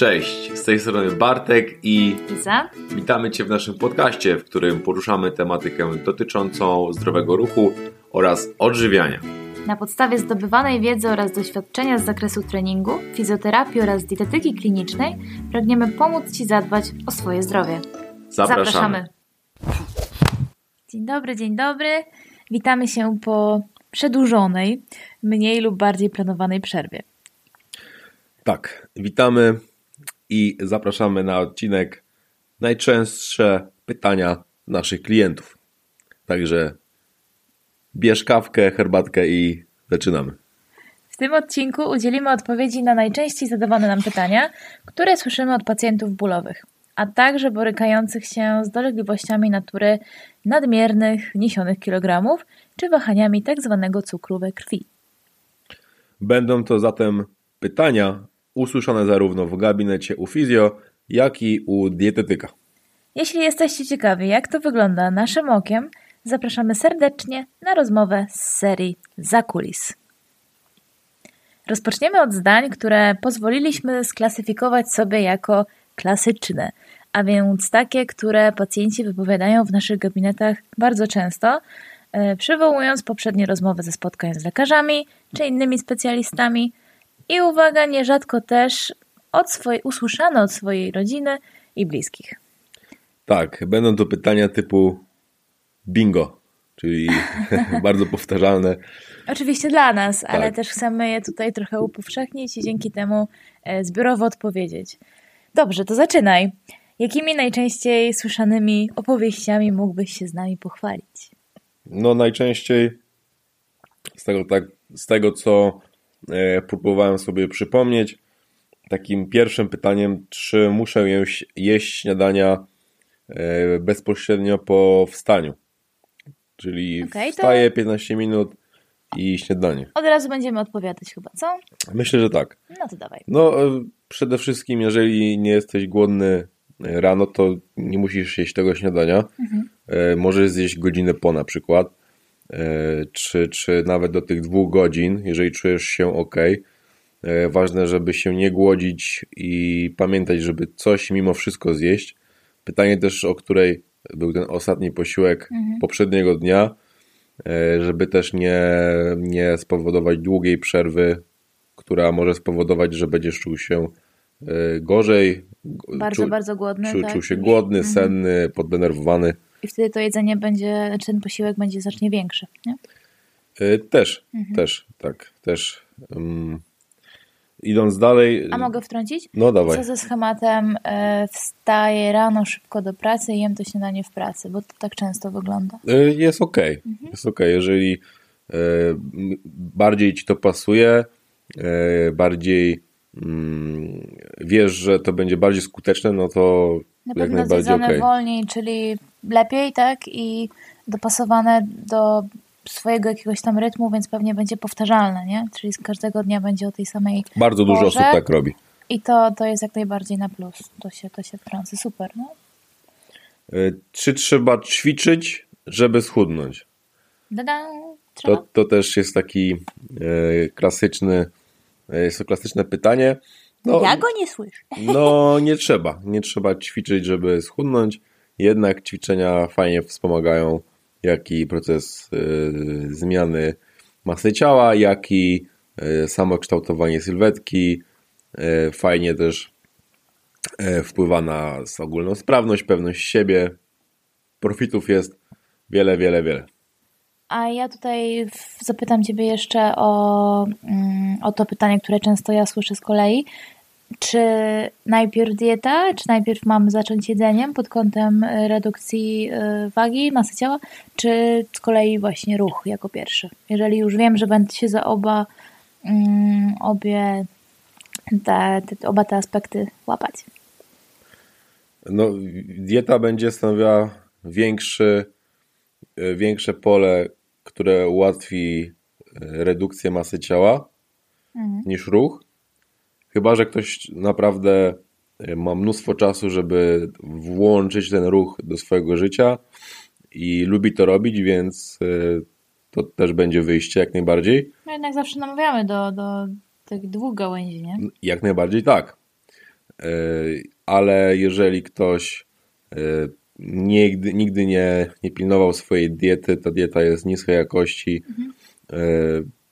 Cześć, z tej strony Bartek i Iza. witamy Cię w naszym podcaście, w którym poruszamy tematykę dotyczącą zdrowego ruchu oraz odżywiania. Na podstawie zdobywanej wiedzy oraz doświadczenia z zakresu treningu, fizjoterapii oraz dietetyki klinicznej pragniemy pomóc Ci zadbać o swoje zdrowie. Zapraszamy. Dzień dobry, dzień dobry. Witamy się po przedłużonej, mniej lub bardziej planowanej przerwie. Tak, witamy i zapraszamy na odcinek najczęstsze pytania naszych klientów. Także bierz kawkę, herbatkę i zaczynamy. W tym odcinku udzielimy odpowiedzi na najczęściej zadawane nam pytania, które słyszymy od pacjentów bólowych, a także borykających się z dolegliwościami natury nadmiernych, niesionych kilogramów czy wahaniami tzw. cukru we krwi. Będą to zatem pytania usłyszane zarówno w gabinecie u fizjo, jak i u dietetyka. Jeśli jesteście ciekawi, jak to wygląda naszym okiem, zapraszamy serdecznie na rozmowę z serii Zakulis. Rozpoczniemy od zdań, które pozwoliliśmy sklasyfikować sobie jako klasyczne, a więc takie, które pacjenci wypowiadają w naszych gabinetach bardzo często, e, przywołując poprzednie rozmowy ze spotkań z lekarzami czy innymi specjalistami i uwaga, nierzadko też od swojej, usłyszane od swojej rodziny i bliskich. Tak, będą to pytania typu bingo, czyli bardzo powtarzalne. Oczywiście dla nas, ale Tak. też chcemy je tutaj trochę upowszechnić i dzięki temu e, zbiorowo odpowiedzieć. Dobrze, to zaczynaj. Jakimi najczęściej słyszanymi opowieściami mógłbyś się z nami pochwalić? No najczęściej z tego, tak, z tego co próbowałem sobie przypomnieć, takim pierwszym pytaniem, czy muszę jeść, jeść śniadania e, bezpośrednio po wstaniu. Czyli to- wstaję 15 minut i śniadanie. Od razu będziemy odpowiadać chyba, co? Myślę, że tak. No to dawaj. No, e, przede wszystkim, jeżeli nie jesteś głodny e, rano, to nie musisz jeść tego śniadania. E, Możesz zjeść godzinę po na przykład, e, czy, czy nawet do tych dwóch godzin, jeżeli czujesz się ok. E, Ważne, żeby się nie głodzić i pamiętać, żeby coś mimo wszystko zjeść. Pytanie też, o której był ten ostatni posiłek poprzedniego dnia, e, żeby też nie, nie spowodować długiej przerwy, która może spowodować, że będziesz czuł się e, gorzej, Bardzo, czu- bardzo głodny. czu, tak? czuł się głodny, senny, poddenerwowany. I wtedy to jedzenie będzie, czy ten posiłek będzie znacznie większy. Nie? E, Też, Mhm. też, tak, też. Um, idąc dalej. A mogę wtrącić? No dawaj. Co ze schematem e, wstaję rano szybko do pracy i jem to śniadanie w pracy, bo to tak często wygląda. E, Jest ok. Jest ok. Jeżeli e, bardziej ci to pasuje, e, bardziej mm, wiesz, że to będzie bardziej skuteczne, no to Na jak pewno najbardziej zjedzone ok. wolniej, czyli lepiej, tak? I dopasowane do swojego jakiegoś tam rytmu, więc pewnie będzie powtarzalne, nie? Czyli z każdego dnia będzie o tej samej Bardzo dużo osób tak robi. I to, to jest jak najbardziej na plus. To się, to się wtrący. Super, no. E, Czy trzeba ćwiczyć, żeby schudnąć? Da-da, trzeba? To, to też jest taki e, klasyczny, e, jest to klasyczne pytanie. No, Ja go nie słyszę. no nie trzeba, nie trzeba ćwiczyć, żeby schudnąć. Jednak ćwiczenia fajnie wspomagają jak i proces e, zmiany masy ciała, jak i e, samo kształtowanie sylwetki. E, fajnie też wpływa na ogólną sprawność, pewność siebie. Profitów jest wiele, wiele, wiele. A ja tutaj zapytam Ciebie jeszcze o, mm, o to pytanie, które często ja słyszę z kolei. Czy najpierw dieta, czy najpierw mamy zacząć jedzeniem pod kątem y, redukcji y, wagi, masy ciała, czy z kolei właśnie ruch jako pierwszy? Jeżeli już wiem, że będę się za oba, mm, obie te, te, oba te aspekty łapać. No, dieta będzie stanowiła większy, e, większe pole, które ułatwi e, redukcję masy ciała Mhm. niż ruch. Chyba, że ktoś naprawdę e, ma mnóstwo czasu, żeby włączyć ten ruch do swojego życia i lubi to robić, więc e, to też będzie wyjście jak najbardziej. No jednak zawsze namawiamy do, do tych dwóch gałęzi, nie? Jak najbardziej tak. ale jeżeli ktoś nigdy, nigdy nie, nie pilnował swojej diety, ta dieta jest niskiej jakości, mhm.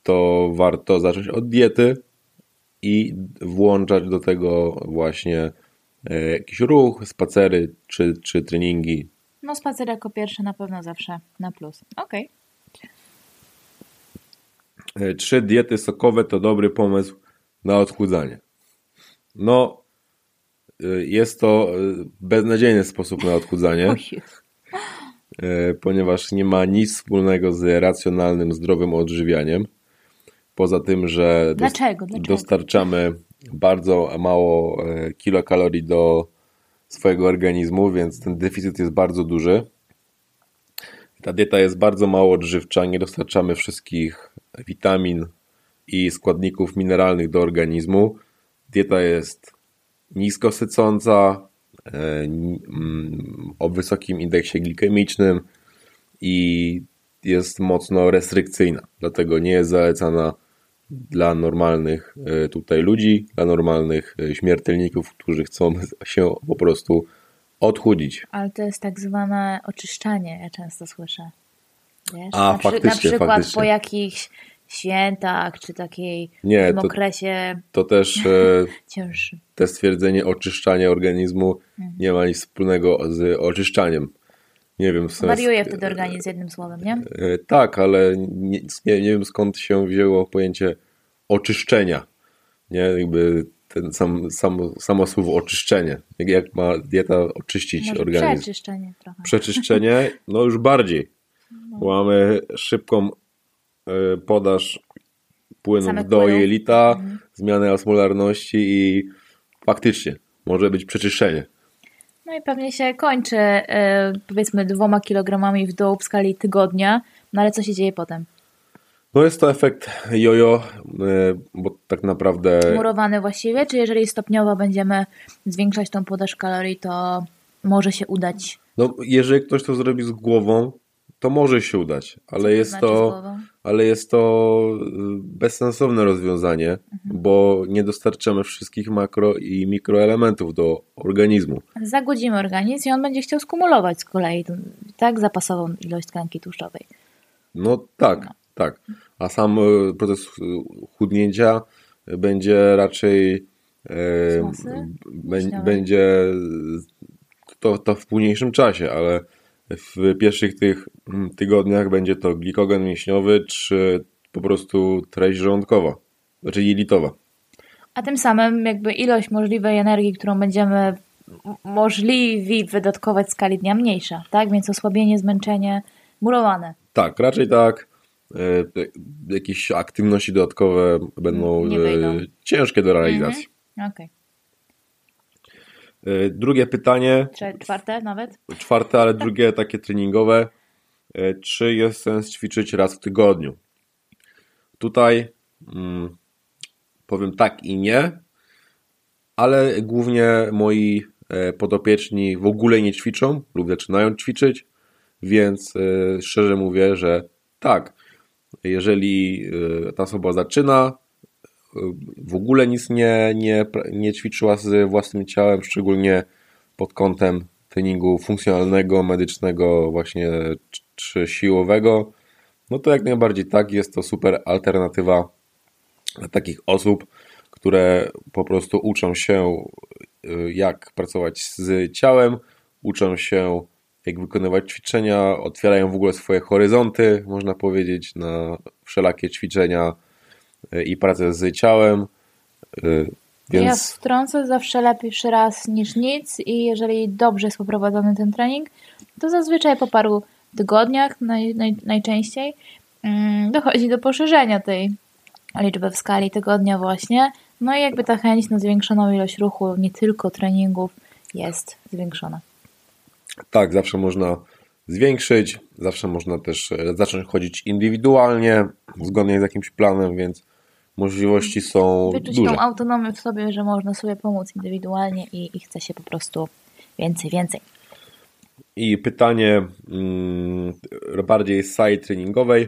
to warto zacząć od diety i włączać do tego właśnie jakiś ruch, spacery czy, czy treningi. No spacer jako pierwszy na pewno zawsze na plus. Okej. Okay. Trzy diety sokowe to dobry pomysł na odchudzanie. No, y, jest to beznadziejny sposób na odchudzanie, ponieważ nie ma nic wspólnego z racjonalnym, zdrowym odżywianiem. Poza tym, że Dlaczego? Dlaczego? dostarczamy bardzo mało kilokalorii do swojego organizmu, więc ten deficyt jest bardzo duży. Ta dieta jest bardzo mało odżywcza, nie dostarczamy wszystkich witamin i składników mineralnych do organizmu. Dieta jest nisko sycąca, e, o wysokim indeksie glikemicznym i jest mocno restrykcyjna. Dlatego nie jest zalecana dla normalnych e, tutaj ludzi, dla normalnych e, śmiertelników, którzy chcą się po prostu odchudzić. Ale to jest tak zwane oczyszczanie, ja często słyszę. Wiesz? A, na, faktycznie, na przykład faktycznie. po jakichś świętach, czy takiej Nie, to, okresie to też e, cięższy. Te stwierdzenie oczyszczanie organizmu mhm. nie ma nic wspólnego z oczyszczaniem. Nie wiem. Sens... Wariuje wtedy organizm jednym słowem, nie? E, tak, ale nie, nie, nie wiem skąd się wzięło pojęcie oczyszczenia. Nie, jakby ten sam, sam, samo słowo oczyszczenie. Jak, jak ma dieta oczyścić Może organizm? Przeczyszczenie trochę. Przeczyszczenie, no już bardziej. No. Mamy szybką y, podaż płynów do jelita, mhm. zmianę osmolarności i faktycznie może być przeczyszczenie. No i pewnie się kończy e, powiedzmy dwoma kilogramami w dół w skali tygodnia, no ale co się dzieje potem? No jest to efekt jojo, e, bo tak naprawdę... Murowany właściwie, czy jeżeli stopniowo będziemy zwiększać tą podaż kalorii, to może się udać? No jeżeli ktoś to zrobi z głową, to może się udać, ale jest znaczy to, ale jest to y, bezsensowne rozwiązanie, mhm. bo nie dostarczamy wszystkich makro i mikroelementów do organizmu. Zagłodzimy organizm i on będzie chciał skumulować z kolei tak zapasową ilość tkanki tłuszczowej. No tak, no. tak. A sam y, proces y, chudnięcia będzie raczej e, będzie to, to w późniejszym czasie, ale w pierwszych tych mm, tygodniach będzie to glikogen mięśniowy, czy po prostu treść żołądkowa, znaczy jelitowa. A tym samym jakby ilość możliwej energii, którą będziemy możliwi wydatkować w skali dnia mniejsza, tak? Więc osłabienie, zmęczenie, murowane. Tak, raczej tak. E, jakieś aktywności dodatkowe będą e, ciężkie do realizacji. Mhm. Okej. Okay. E, drugie pytanie. Czwarte nawet? Czwarte, ale drugie takie treningowe. E, czy jest sens ćwiczyć raz w tygodniu? Tutaj hmm, powiem tak i nie, ale głównie moi e, podopieczni w ogóle nie ćwiczą lub zaczynają ćwiczyć, więc szczerze mówię, że tak. Jeżeli ta osoba zaczyna, w ogóle nic nie, nie, nie ćwiczyła z własnym ciałem, szczególnie pod kątem treningu funkcjonalnego, medycznego, właśnie czy siłowego, no to jak najbardziej tak, jest to super alternatywa dla takich osób, które po prostu uczą się, y, jak pracować z ciałem, uczą się, jak wykonywać ćwiczenia, otwierają w ogóle swoje horyzonty, można powiedzieć, na wszelakie ćwiczenia i pracę z ciałem. Y, więc... Ja wtrącę zawsze lepiej raz niż nic i jeżeli dobrze jest poprowadzony ten trening, to zazwyczaj po paru tygodniach naj, naj, najczęściej mm, dochodzi do poszerzenia tej liczby w skali tygodnia właśnie. No i jakby ta chęć na zwiększoną ilość ruchu, nie tylko treningów, jest zwiększona. Tak, zawsze można zwiększyć, zawsze można też e, zacząć chodzić indywidualnie, zgodnie z jakimś planem, więc możliwości są Wyczuć duże. tą autonomię w sobie, że można sobie pomóc indywidualnie i, i chce się po prostu więcej, więcej. I pytanie mm, bardziej z sali treningowej.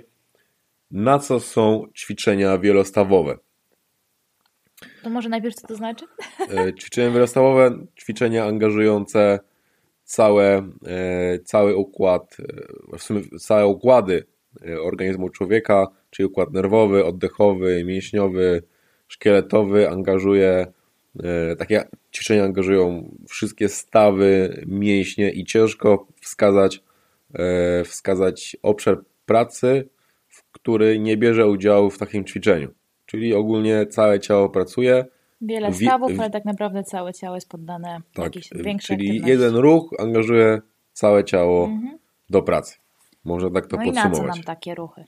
Na co są ćwiczenia wielostawowe? To może najpierw co to znaczy? E, ćwiczenia wielostawowe, ćwiczenia angażujące całe, e, cały układ, e, w sumie całe układy organizmu człowieka, czyli układ nerwowy, oddechowy, mięśniowy, szkieletowy, angażuje, takie ćwiczenia angażują wszystkie stawy, mięśnie i ciężko wskazać, wskazać obszar pracy, w który nie bierze udziału w takim ćwiczeniu. Czyli ogólnie całe ciało pracuje. Wiele stawów, ale tak naprawdę całe ciało jest poddane tak, jakiejś większej Czyli aktywności. jeden ruch angażuje całe ciało mhm. do pracy. Można tak to no podsumować. I na co nam takie ruchy?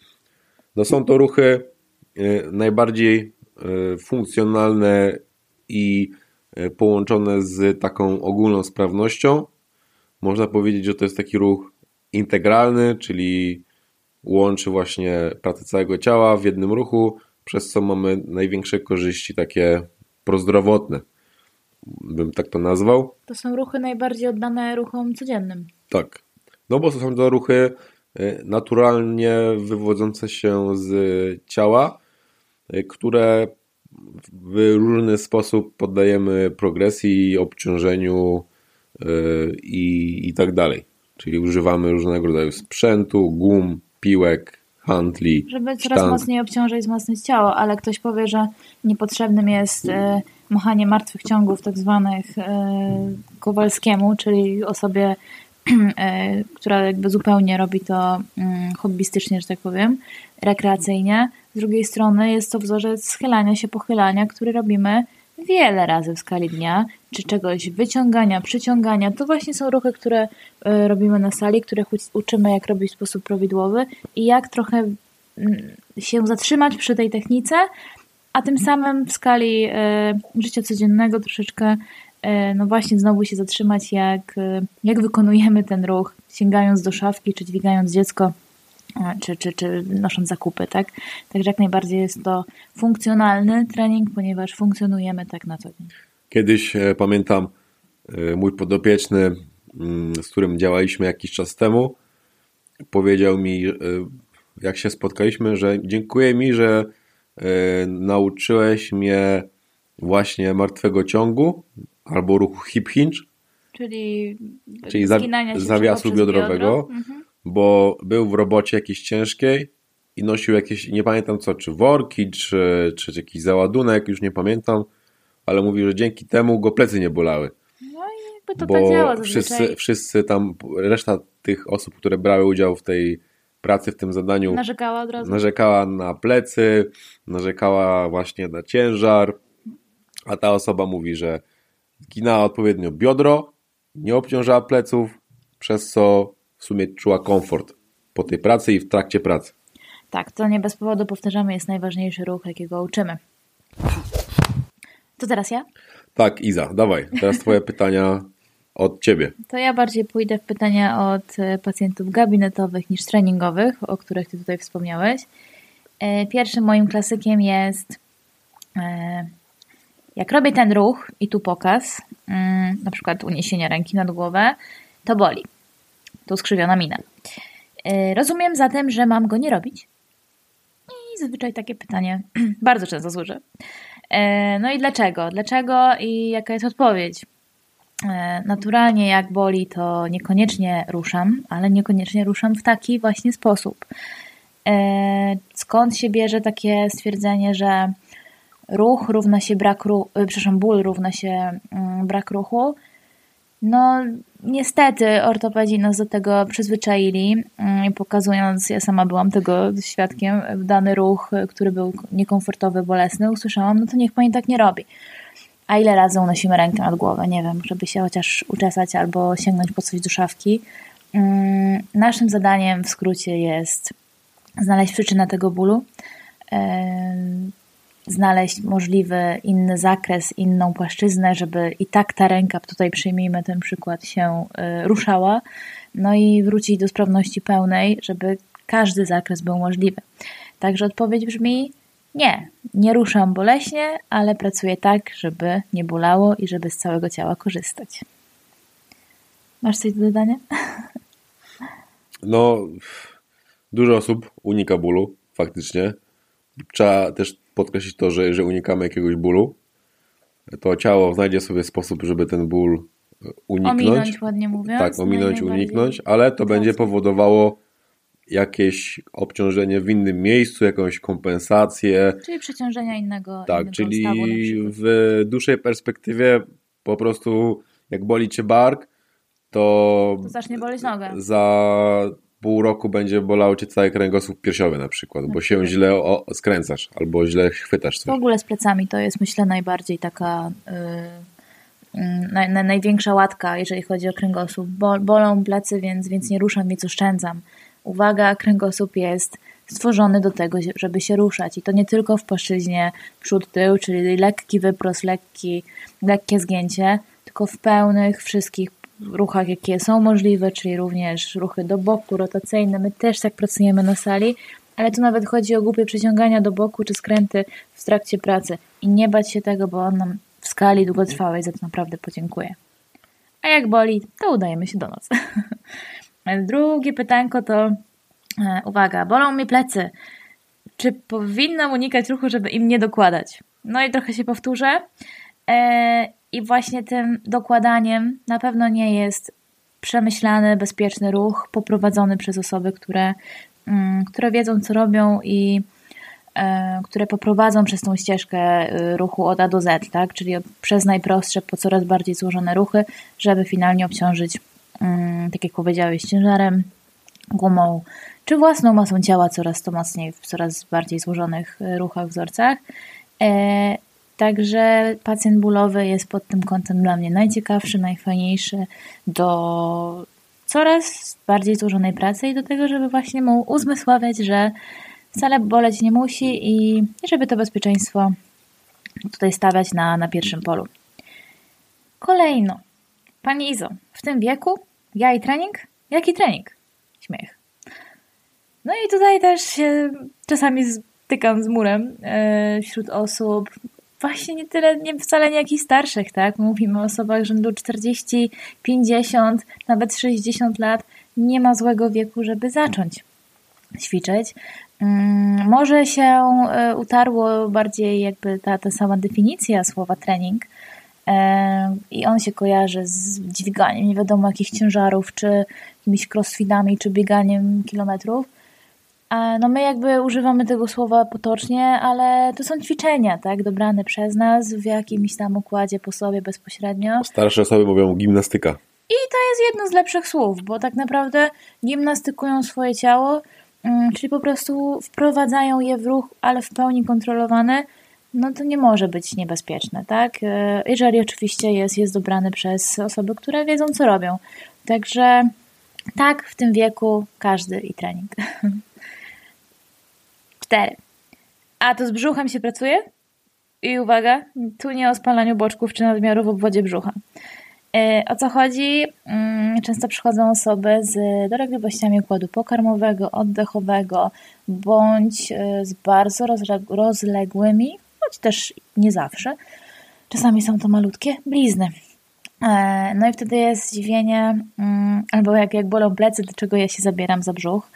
No są to ruchy y, najbardziej y, funkcjonalne i y, połączone z taką ogólną sprawnością. Można powiedzieć, że to jest taki ruch integralny, czyli łączy właśnie pracę całego ciała w jednym ruchu, przez co mamy największe korzyści takie prozdrowotne, bym tak to nazwał. To są ruchy najbardziej oddane ruchom codziennym. Tak, no bo są to ruchy naturalnie wywodzące się z ciała, y, które w różny sposób poddajemy progresji, obciążeniu y, i, i tak dalej. Czyli używamy różnego rodzaju sprzętu, gum, piłek, handli. Żeby coraz sztank. mocniej obciążać i wzmocnić ciało, ale ktoś powie, że niepotrzebnym jest e, machanie martwych ciągów tak zwanych e, Kowalskiemu, czyli osobie, która jakby zupełnie robi to mm, hobbystycznie, że tak powiem, rekreacyjnie. Z drugiej strony jest to wzorzec schylania się, pochylania, który robimy wiele razy w skali dnia, czy czegoś wyciągania, przyciągania. To właśnie są ruchy, które e, robimy na sali, których uczymy, jak robić w sposób prawidłowy i jak trochę mm, się zatrzymać przy tej technice, a tym samym w skali e, życia codziennego troszeczkę e, no właśnie znowu się zatrzymać, jak, jak wykonujemy ten ruch, sięgając do szafki, czy dźwigając dziecko czy, czy, czy nosząc zakupy, tak? Także jak najbardziej jest to funkcjonalny trening, ponieważ funkcjonujemy tak na co dzień. Kiedyś e, pamiętam e, mój podopieczny, mm, z którym działaliśmy jakiś czas temu, powiedział mi, e, jak się spotkaliśmy, że dziękuję mi, że nauczyłeś mnie właśnie martwego ciągu albo ruchu hip hinge, czyli, czyli zawiasu biodrowego. Biodro. Mhm bo był w robocie jakiejś ciężkiej i nosił jakieś, nie pamiętam co, czy worki, czy, czy jakiś załadunek, już nie pamiętam, ale mówił, że dzięki temu go plecy nie bolały. No i jakby to bo tak działa wszyscy, wszyscy tam, reszta tych osób, które brały udział w tej pracy, w tym zadaniu, narzekała od razu. Narzekała na plecy, narzekała właśnie na ciężar, a ta osoba mówi, że ginęła odpowiednio biodro, nie obciążała pleców, przez co w sumie czuła komfort po tej pracy i w trakcie pracy. Tak, to nie bez powodu powtarzamy, jest najważniejszy ruch, jakiego uczymy. To teraz ja? Tak, Iza, dawaj. Teraz twoje pytania od ciebie. To ja bardziej pójdę w pytania od e, pacjentów gabinetowych niż treningowych, o których ty tutaj wspomniałeś. E, pierwszym moim klasykiem jest e, jak robię ten ruch i tu pokaz, mm, na przykład uniesienie ręki nad głowę, to boli. Tu skrzywiona mina. E, rozumiem zatem, że mam go nie robić? I zazwyczaj takie pytanie bardzo często słyszę. E, no i dlaczego? Dlaczego i jaka jest odpowiedź? E, naturalnie jak boli, to niekoniecznie ruszam, ale niekoniecznie ruszam w taki właśnie sposób. Skąd się bierze takie stwierdzenie, że ruch równa się brak ruchu, przepraszam, ból równa się mm, brak ruchu? No, niestety ortopedzi nas do tego przyzwyczaili, mm, pokazując, ja sama byłam tego świadkiem, dany ruch, który był niekomfortowy, bolesny, usłyszałam, no to niech pani tak nie robi. A ile razy unosimy rękę nad głowę? Nie wiem, żeby się chociaż uczesać albo sięgnąć po coś do szafki. Mm, naszym zadaniem w skrócie jest znaleźć przyczynę tego bólu, znaleźć możliwy inny zakres, inną płaszczyznę, żeby i tak ta ręka, tutaj przyjmijmy ten przykład, się y, ruszała, no i wrócić do sprawności pełnej, żeby każdy zakres był możliwy. Także odpowiedź brzmi nie, nie ruszam boleśnie, ale pracuję tak, żeby nie bolało i żeby z całego ciała korzystać. Masz coś do dodania? No, dużo osób unika bólu, faktycznie. Trzeba też podkreślić to, że, że unikamy jakiegoś bólu, to ciało znajdzie sobie sposób, żeby ten ból uniknąć. Ominąć, ładnie mówiąc. Tak, ominąć, uniknąć, ale to będzie powodowało jakieś obciążenie w innym miejscu, jakąś kompensację. Czyli przeciążenia innego. Tak, innego czyli w dłuższej perspektywie po prostu jak boli cię bark, to To zacznie boleć nogę. za pół roku będzie bolał cię cały kręgosłup piersiowy na przykład, bo się źle o, skręcasz albo źle chwytasz W coś. ogóle z plecami to jest myślę najbardziej taka y, y, naj, naj, największa łatka, jeżeli chodzi o kręgosłup. Bol, bolą plecy, więc, więc nie ruszam, więc oszczędzam. Uwaga, kręgosłup jest stworzony do tego, żeby się ruszać i to nie tylko w płaszczyźnie przód-tył, czyli lekki wyprost, lekki, lekkie zgięcie, tylko w pełnych wszystkich ruchach, jakie są możliwe, czyli również ruchy do boku, rotacyjne. My też tak pracujemy na sali, ale tu nawet chodzi o głupie przeciągania do boku czy skręty w trakcie pracy. I nie bać się tego, bo on nam w skali długotrwałej za to naprawdę podziękuję. A jak boli, to udajemy się do nas. Drugie pytanko to, e, uwaga, bolą mi plecy. Czy powinnam unikać ruchu, żeby im nie dokładać? No i trochę się powtórzę. E, I właśnie tym dokładaniem na pewno nie jest przemyślany, bezpieczny ruch poprowadzony przez osoby, które, mm, które wiedzą, co robią i e, które poprowadzą przez tą ścieżkę y, ruchu od A do Z, tak? czyli przez najprostsze po coraz bardziej złożone ruchy, żeby finalnie obciążyć, mm, tak jak powiedziałeś, ciężarem, gumą czy własną masą ciała coraz to mocniej w coraz bardziej złożonych y, ruchach, wzorcach. Także pacjent bólowy jest pod tym kątem dla mnie najciekawszy, najfajniejszy do coraz bardziej złożonej pracy i do tego, żeby właśnie mu uzmysławiać, że wcale boleć nie musi i, i żeby to bezpieczeństwo tutaj stawiać na, na pierwszym polu. Kolejno. Pani Izo, w tym wieku ja i trening? Jaki trening? Śmiech. No i tutaj też się czasami stykam z murem e, wśród osób, właśnie nie tyle, nie, wcale nie jakichś starszych, tak? Mówimy o osobach rzędu 40, 50, nawet 60 lat. Nie ma złego wieku, żeby zacząć ćwiczyć. Hmm, może się y, utarło bardziej jakby ta, ta sama definicja słowa trening y, i on się kojarzy z dźwiganiem nie wiadomo jakich ciężarów, czy jakimiś crossfitami, czy bieganiem kilometrów no my jakby używamy tego słowa potocznie, ale to są ćwiczenia, tak, dobrane przez nas w jakimś tam układzie po sobie bezpośrednio. Starsze osoby mówią gimnastyka. I to jest jedno z lepszych słów, bo tak naprawdę gimnastykują swoje ciało, mm, czyli po prostu wprowadzają je w ruch, ale w pełni kontrolowany, no to nie może być niebezpieczne, tak? E, jeżeli oczywiście jest, jest dobrany przez osoby, które wiedzą, co robią. Także tak, w tym wieku każdy i trening. Cztery. A to z brzuchem się pracuje? I uwaga, tu nie o spalaniu boczków czy nadmiaru w obwodzie brzucha. E, o co chodzi? Mm, często przychodzą osoby z dolegliwościami układu pokarmowego, oddechowego, bądź e, z bardzo rozległymi, choć też nie zawsze. Czasami są to malutkie blizny. E, no i wtedy jest zdziwienie, mm, albo jak, jak bolą plecy, dlaczego ja się zabieram za brzuch.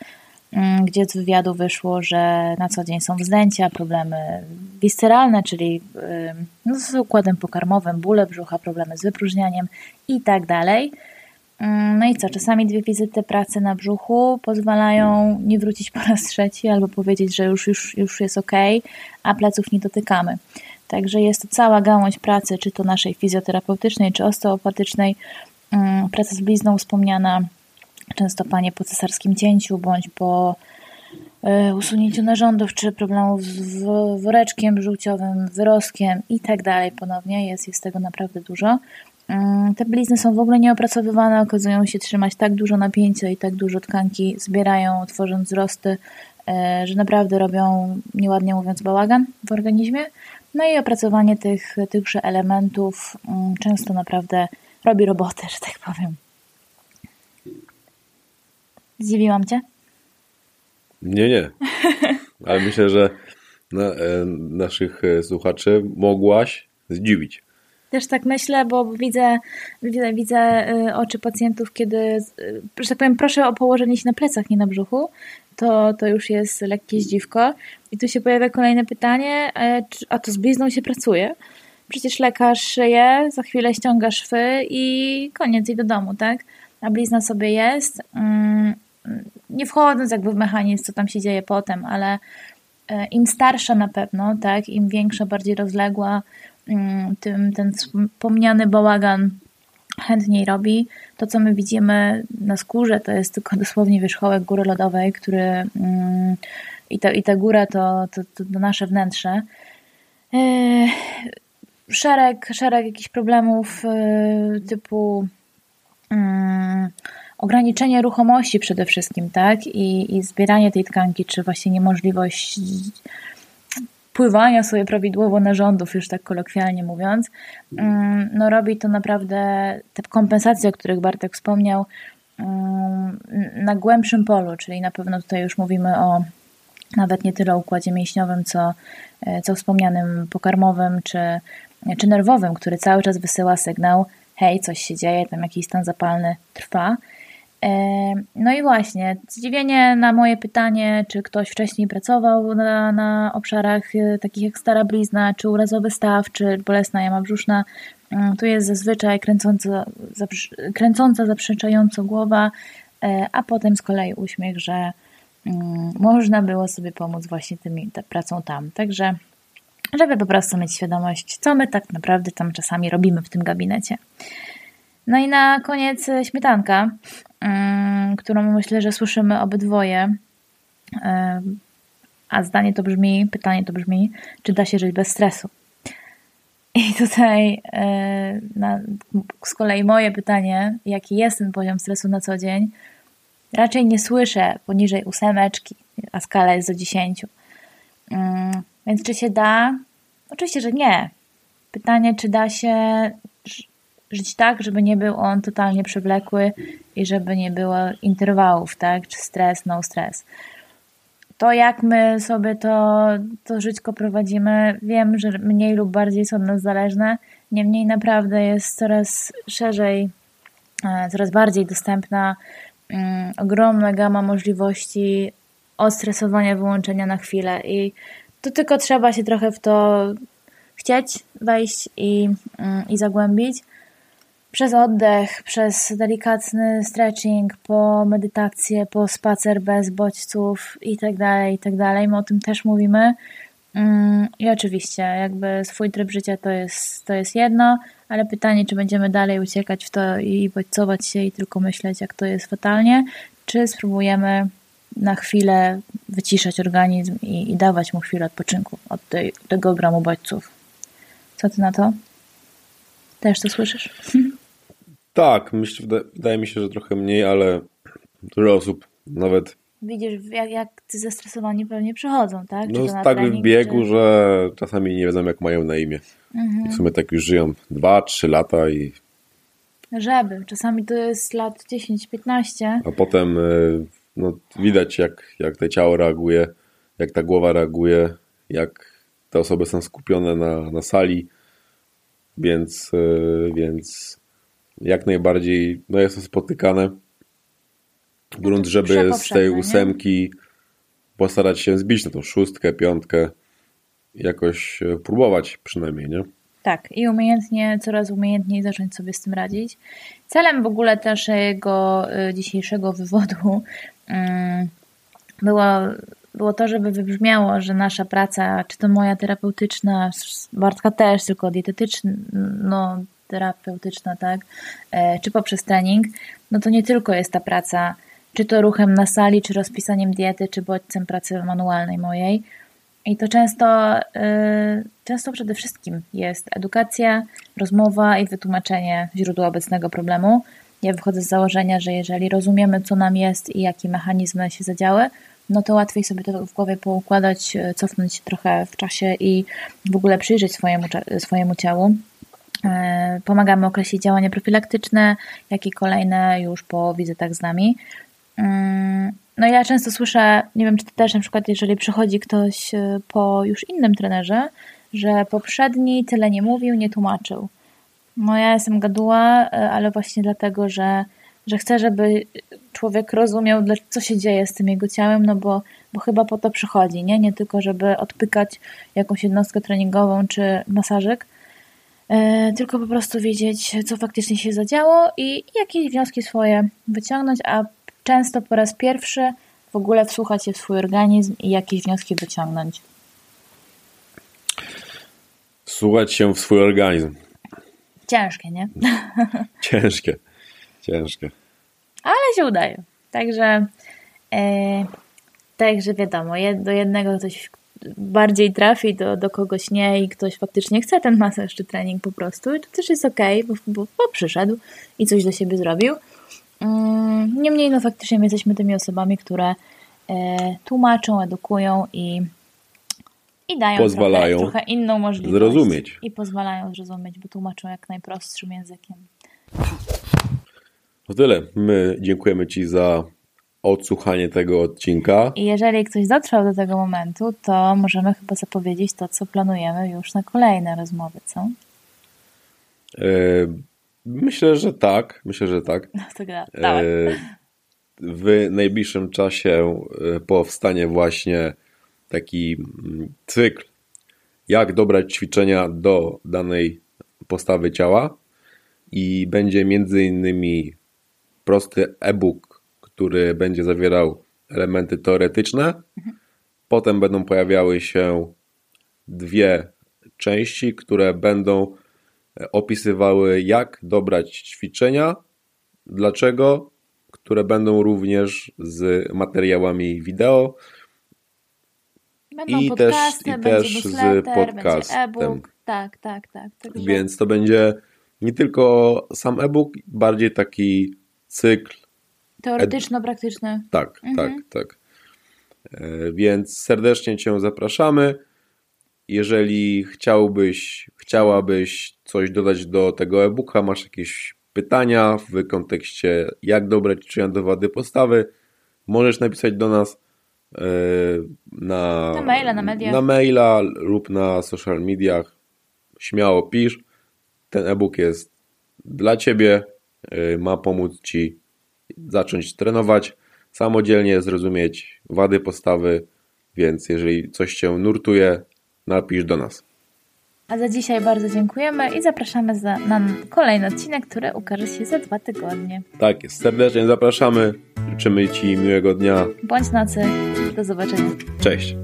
Mm, gdzie z wywiadu wyszło, że na co dzień są wzdęcia, problemy visceralne, czyli no, z układem pokarmowym, bóle brzucha, problemy z wypróżnianiem i tak dalej. Mm, no i co, czasami dwie wizyty pracy na brzuchu pozwalają nie wrócić po raz trzeci albo powiedzieć, że już, już, już jest ok, a pleców nie dotykamy. Także jest to cała gałąź pracy, czy to naszej fizjoterapeutycznej, czy osteopatycznej, mm, praca z blizną wspomniana, często panie po cesarskim cięciu bądź po e, usunięciu narządów, czy problemów z woreczkiem żółciowym, wyrostkiem i tak dalej ponownie. Jest, jest tego naprawdę dużo. Mm, te blizny są w ogóle nieopracowywane, okazują się trzymać tak dużo napięcia i tak dużo tkanki zbierają, tworząc wzrosty, e, że naprawdę robią, nieładnie mówiąc, bałagan w organizmie. No i opracowanie tych, tychże elementów mm, często naprawdę robi robotę, że tak powiem. Zdziwiłam cię? Nie, nie. Ale myślę, że na, e, naszych e, słuchaczy mogłaś zdziwić. Też tak myślę, bo widzę, widzę, widzę e, oczy pacjentów, kiedy, że tak powiem, proszę o położenie się na plecach, nie na brzuchu. To, to już jest lekkie zdziwko. I tu się pojawia kolejne pytanie, a to z blizną się pracuje? przecież lekarz szyje, za chwilę ściąga szwy i koniec i do domu, tak? A blizna sobie jest. Nie wchodząc jakby w mechanizm, co tam się dzieje potem, ale e, im starsza na pewno, tak, im większa, bardziej rozległa, mm, tym ten wspomniany bałagan chętniej robi. To, co my widzimy na skórze, to jest tylko dosłownie wierzchołek góry lodowej, który mm, i, to, i ta góra to, to, to nasze wnętrze. E, szereg, szereg jakichś problemów e, typu mm, ograniczenie ruchomości przede wszystkim, tak? I, I zbieranie tej tkanki, czy właśnie niemożliwość pływania sobie prawidłowo narządów, już tak kolokwialnie mówiąc, mm, no robi to naprawdę te kompensacje, o których Bartek wspomniał, mm, na głębszym polu, czyli na pewno tutaj już mówimy o nawet nie tyle układzie mięśniowym, co, e, co wspomnianym pokarmowym czy, czy nerwowym, który cały czas wysyła sygnał, hej, coś się dzieje, tam jakiś stan zapalny trwa. E, no i właśnie, zdziwienie na moje pytanie, czy ktoś wcześniej pracował na, na obszarach e, takich jak stara blizna, czy urazowy staw, czy bolesna jama brzuszna, mm, tu jest zazwyczaj kręcąca, kręcąca zaprzeczająco głowa, a potem z kolei uśmiech, że Mm, można było sobie pomóc właśnie tymi, ta pracą tam. Także, żeby po prostu mieć świadomość, co my tak naprawdę tam czasami robimy w tym gabinecie. No i na koniec śmietanka, mm, którą myślę, że słyszymy obydwoje. A zdanie to brzmi, pytanie to brzmi, czy da się żyć bez stresu? I tutaj na, z kolei moje pytanie, jaki jest ten poziom stresu na co dzień, Raczej nie słyszę poniżej ósemeczki, a skala jest do dziesięciu. Więc czy się da? Oczywiście, że nie. Pytanie, czy da się żyć tak, żeby nie był on totalnie przewlekły i żeby nie było interwałów, tak? Czy stres, no stres. To jak my sobie to, to żyćko prowadzimy, wiem, że mniej lub bardziej są od nas zależne, niemniej naprawdę jest coraz szerzej, e, coraz bardziej dostępna Mm, ogromna gama możliwości odstresowania, wyłączenia na chwilę i tu tylko trzeba się trochę w to chcieć wejść i, mm, i zagłębić. Przez oddech, przez delikatny stretching, po medytację, po spacer bez bodźców i tak dalej, i tak. My o tym też mówimy. Mm, I oczywiście, jakby swój tryb życia to jest, to jest jedno, ale pytanie, czy będziemy dalej uciekać w to i bodźcować się i tylko myśleć, jak to jest fatalnie, czy spróbujemy na chwilę wyciszać organizm i, i dawać mu chwilę odpoczynku od tej, tego gramu bodźców. Co ty na to? Też to słyszysz? Tak, myślę, wydaje mi się, że trochę mniej, ale dużo osób nawet widzisz, jak, jak ty zestresowani pewnie przychodzą, tak? Czy no tak w biegu, czy... że czasami nie wiedzą jak mają na imię. Mhm. W sumie tak już żyją 2-3 lata i... Żeby, czasami to jest lat 10-15. A potem y, no, widać jak, jak to ciało reaguje, jak ta głowa reaguje, jak te osoby są skupione na, na sali, więc, y, więc jak najbardziej no jest to spotykane grunt, żeby z tej ósemki postarać się zbić na tą szóstkę, piątkę, jakoś e, próbować przynajmniej, nie? Tak, i umiejętnie, coraz umiejętniej zacząć sobie z tym radzić. Celem w ogóle naszego e, dzisiejszego wywodu mm, było, było to, żeby wybrzmiało, że nasza praca, czy to moja terapeutyczna, Bartka też, tylko dietetyczna, no, terapeutyczna, tak, e, czy poprzez trening, no to nie tylko jest ta praca czy to ruchem na sali, czy rozpisaniem diety, czy bodźcem pracy manualnej mojej. I to często, yy, często przede wszystkim jest edukacja, rozmowa i wytłumaczenie źródła obecnego problemu. Ja wychodzę z założenia, że jeżeli rozumiemy, co nam jest i jakie mechanizmy się zadziały, no to łatwiej sobie to w głowie poukładać, cofnąć się trochę w czasie i w ogóle przyjrzeć swojemu, swojemu ciału. Y, pomagamy określić działania profilaktyczne, jak i kolejne już po wizytach z nami. Mm, no ja często słyszę, nie wiem czy ty też na przykład, jeżeli przychodzi ktoś y, po już innym trenerze, że poprzedni tyle nie mówił, nie tłumaczył. No ja jestem gaduła, y, ale właśnie dlatego, że, że chcę, żeby człowiek rozumiał, co się dzieje z tym jego ciałem, no bo, bo chyba po to przychodzi, nie? Nie tylko, żeby odpykać jakąś jednostkę treningową czy masażyk, e, tylko po prostu wiedzieć, co faktycznie się zadziało i jakieś wnioski swoje wyciągnąć, a często po raz pierwszy w ogóle wsłuchać się w swój organizm i jakieś wnioski wyciągnąć. Słuchać się w swój organizm. Ciężkie, nie? Ciężkie, ciężkie. Ale się udaje. Także, e, także wiadomo, jed, do jednego ktoś bardziej trafi, do, do kogoś nie i ktoś faktycznie chce ten masaż czy trening po prostu i to też jest okej, okay, bo, bo, bo przyszedł i coś do siebie zrobił. Mm, niemniej, no faktycznie my jesteśmy tymi osobami, które e, tłumaczą, edukują i, i dają pozwalają trochę, trochę inną możliwość. Zrozumieć. I pozwalają zrozumieć, bo tłumaczą jak najprostszym językiem. To tyle. My dziękujemy Ci za odsłuchanie tego odcinka. I jeżeli ktoś dotrwał do tego momentu, to możemy chyba zapowiedzieć to, co planujemy już na kolejne rozmowy, co? E, myślę, że tak. Myślę, że tak. No to gra. E, w najbliższym czasie e, powstanie właśnie taki mm, cykl, jak dobrać ćwiczenia do danej postawy ciała i będzie między innymi prosty e-book, który będzie zawierał elementy teoretyczne. Potem będą pojawiały się dwie części, które będą opisywały, jak dobrać ćwiczenia, dlaczego, które będą również z materiałami wideo. Będą i też, i też z podcastem. Tak, tak, tak. Także... Więc to będzie nie tylko sam e-book, bardziej taki cykl. Teoretyczno-praktyczny. Tak, mhm. tak, tak. Więc serdecznie Cię zapraszamy. Jeżeli chciałbyś, chciałabyś coś dodać do tego e-booka, masz jakieś pytania w kontekście jak dobrać ćwiczenia do wady postawy, możesz napisać do nas e, na, na maila, na, media. na maila lub na social mediach. Śmiało pisz. Ten e-book jest dla Ciebie, e, ma pomóc Ci zacząć trenować samodzielnie, zrozumieć wady postawy, więc jeżeli coś Cię nurtuje, napisz do nas. A za dzisiaj bardzo dziękujemy i zapraszamy za, na kolejny odcinek, który ukaże się za dwa tygodnie. Tak jest, serdecznie zapraszamy. Życzymy Ci miłego dnia. Bądź nocy. Do zobaczenia. Cześć.